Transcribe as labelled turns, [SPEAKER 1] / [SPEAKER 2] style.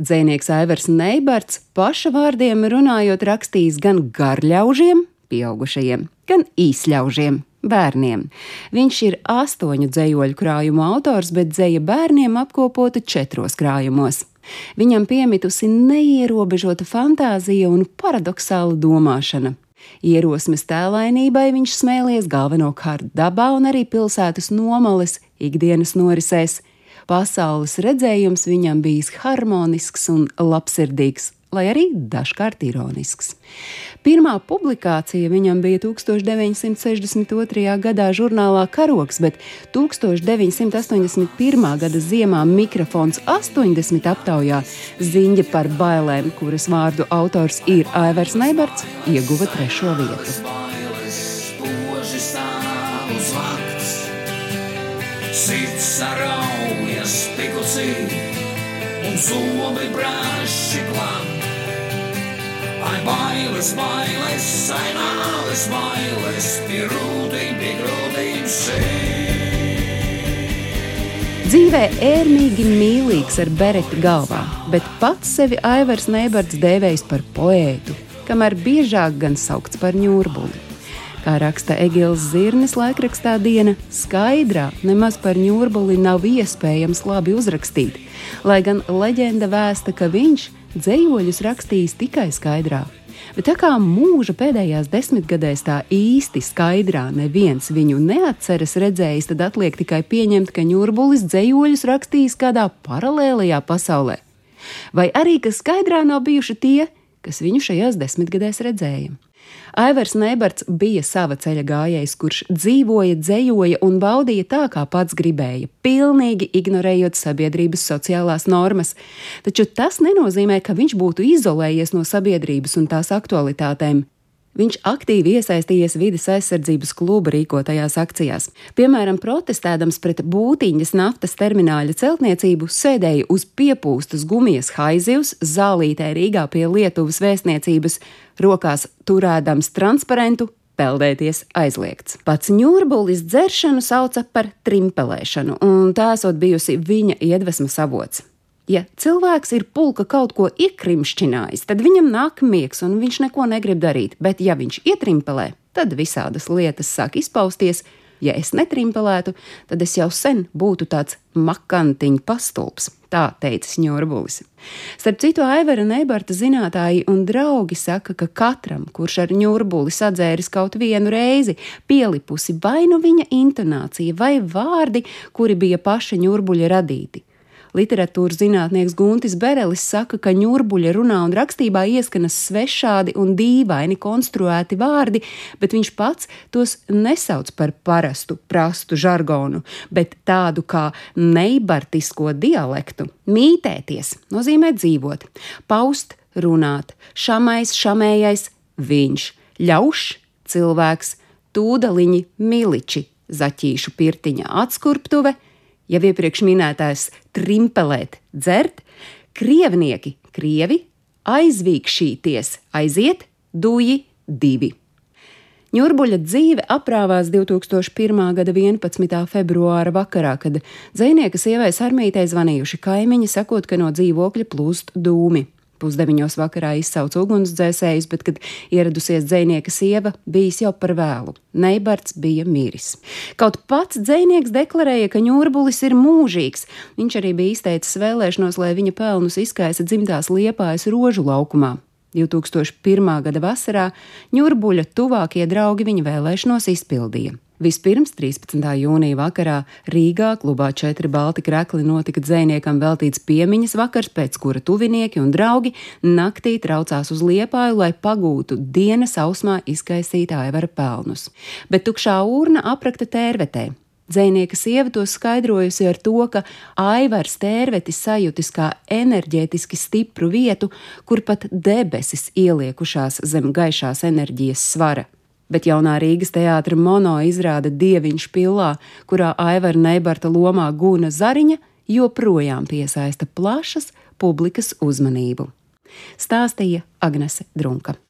[SPEAKER 1] Dzēnieks Aivars Neibards paša vārdiem runājot rakstījis gan garļaužiem, pieaugušajiem, gan īsļaužiem, bērniem. Viņš ir astoņu dzējoļu krājumu autors, bet dzēja bērniem apkopota četros krājumos. Viņam piemitusi neierobežota fantāzija un paradoxāla domāšana. Ierosmes tēlainībai viņš smēlies galvenokārt dabā un arī pilsētas nomales, ikdienas norisēs. Pasaules redzējums viņam bijis harmonisks un labsirdīgs, lai arī dažkārt ironisks. Pirmā publikācija viņam bija 1962. gadā žurnālā Karoks, bet 1981. gada ziemā mikrofons 80 aptaujā ziņa par bailēm, kuras vārdu autors ir Aivars Neibards, ieguva trešo vietu. Sirds saraujas pikucī un zobi brāši klāt. Ai, bailes, bailes, ai, nāves bailes, pie rūtīm, pie grūtīm Dzīvē ērmīgi mīlīgs ar bereti galvā, bet pats sevi Aivars Neibards dēvējis par poētu, kamēr biežāk gan saukts par ņurbuli. Kā raksta Egils Zirnis laikrakstā diena, skaidrā nemaz par ņurbuli nav iespējams labi uzrakstīt, lai gan leģenda vēsta, ka viņš dzējoļus rakstījis tikai skaidrā. Bet tā kā mūža pēdējās desmitgadēs tā īsti skaidrā neviens viņu neatceras redzējis, tad atliek tikai pieņemt, ka ņurbulis dzējoļus rakstījis kādā paralēlajā pasaulē. Vai arī, ka skaidrā nav bijuši tie, kas viņu šajās desmitgadēs redzēja. Aivars Neibards bija sava ceļa gājējs, kurš dzīvoja, dzējoja un baudīja tā, kā pats gribēja, pilnīgi ignorējot sabiedrības sociālās normas. Taču tas nenozīmē, ka viņš būtu izolējies no sabiedrības un tās aktualitātēm. Viņš aktīvi iesaistījies vidas aizsardzības kluba rīkotajās akcijās. Piemēram, protestēdams pret būtiņas naftas termināļa celtniecību, sēdēja uz piepūstas gumijas haizivs zālītē Rīgā pie Lietuvas vēstniecības, rokās turēdams transparentu peldēties aizliegts. Pats ņūrbulis dzeršanu sauca par trimpelēšanu, un tā esot bijusi viņa iedvesmas avots. Ja cilvēks ir pulka kaut ko iekrimšķinājis, tad viņam nāk miegs un viņš neko negrib darīt, bet ja viņš ietrimpelē, tad visādas lietas sāk izpausties. Ja es netrimpelētu, tad es jau sen būtu tāds makantiņa pastulps. Tā teica Ņurbulis. Starp citu, Aivara Neibarta zinātāji un draugi saka, ka katram, kurš ar ņurbuli sadzēris kaut vienu reizi, pielipusi vai nu viņa intonācija, vai vārdi, kuri bija paša ņurbuļa radīti. Literatūras zinātnieks Guntis Berelis saka, ka ņurbuļa runā un rakstībā ieskanas svešādi un dīvaini konstruēti vārdi, bet viņš pats tos nesauc par parastu, prastu žargonu, bet tādu kā neibartisko dialektu. Mītēties nozīmē dzīvot, paust, runāt, šamais, šamējais, viņš, ļauš, cilvēks, tūdaliņi, miliči, zaķīšu pirtiņa atskurptuve, jau iepriekš minētais trimpelēt, dzert, krievnieki, krievi, aizvīkšīties, aiziet, duji, divi. Ņurbuļa dzīve aprāvās 2001. gada 11. februāra vakarā, kad dzinieka sievai Sarmītei zvanījuši kaimiņi, sakot, ka no dzīvokļa plūst dūmi. Pusdeviņos vakarā izsauca ugunsdzēsējus, bet, kad ieradusies dzinieka sieva, bijis jau par vēlu. Neibards bija miris. Kaut pats dzinieks deklarēja, ka ņurbulis ir mūžīgs. Viņš arī bija izteicis vēlēšanos, lai viņa pelnus izkaisa dzimtās liepājas rožu laukumā. 2001. gada vasarā ņurbuļa tuvākie draugi viņa vēlēšanos izpildīja. Vispirms 13. jūnija vakarā Rīgā klubā Četri Balti krekli notika dzēniekam veltīts piemiņas vakars, pēc kura tuvinieki un draugi naktī traucās uz liepāju, lai pagūtu dienas ausmā izkaisīt aivara pelnus. Bet tukšā urna aprakta tērvetē. Dzēnieka sieva to skaidrojusi ar to, ka Aivars tērvetis sajūtis kā enerģētiski stipru vietu, kur pat debesis ieliekušās zem gaišās enerģijas svara bet jaunā Rīgas teātra mono izrāda Dieviņš pilā, kurā Aivara Neibarta lomā Guna Zariņa joprojām piesaista plašas publikas uzmanību. Stāstīja Agnese Drunka.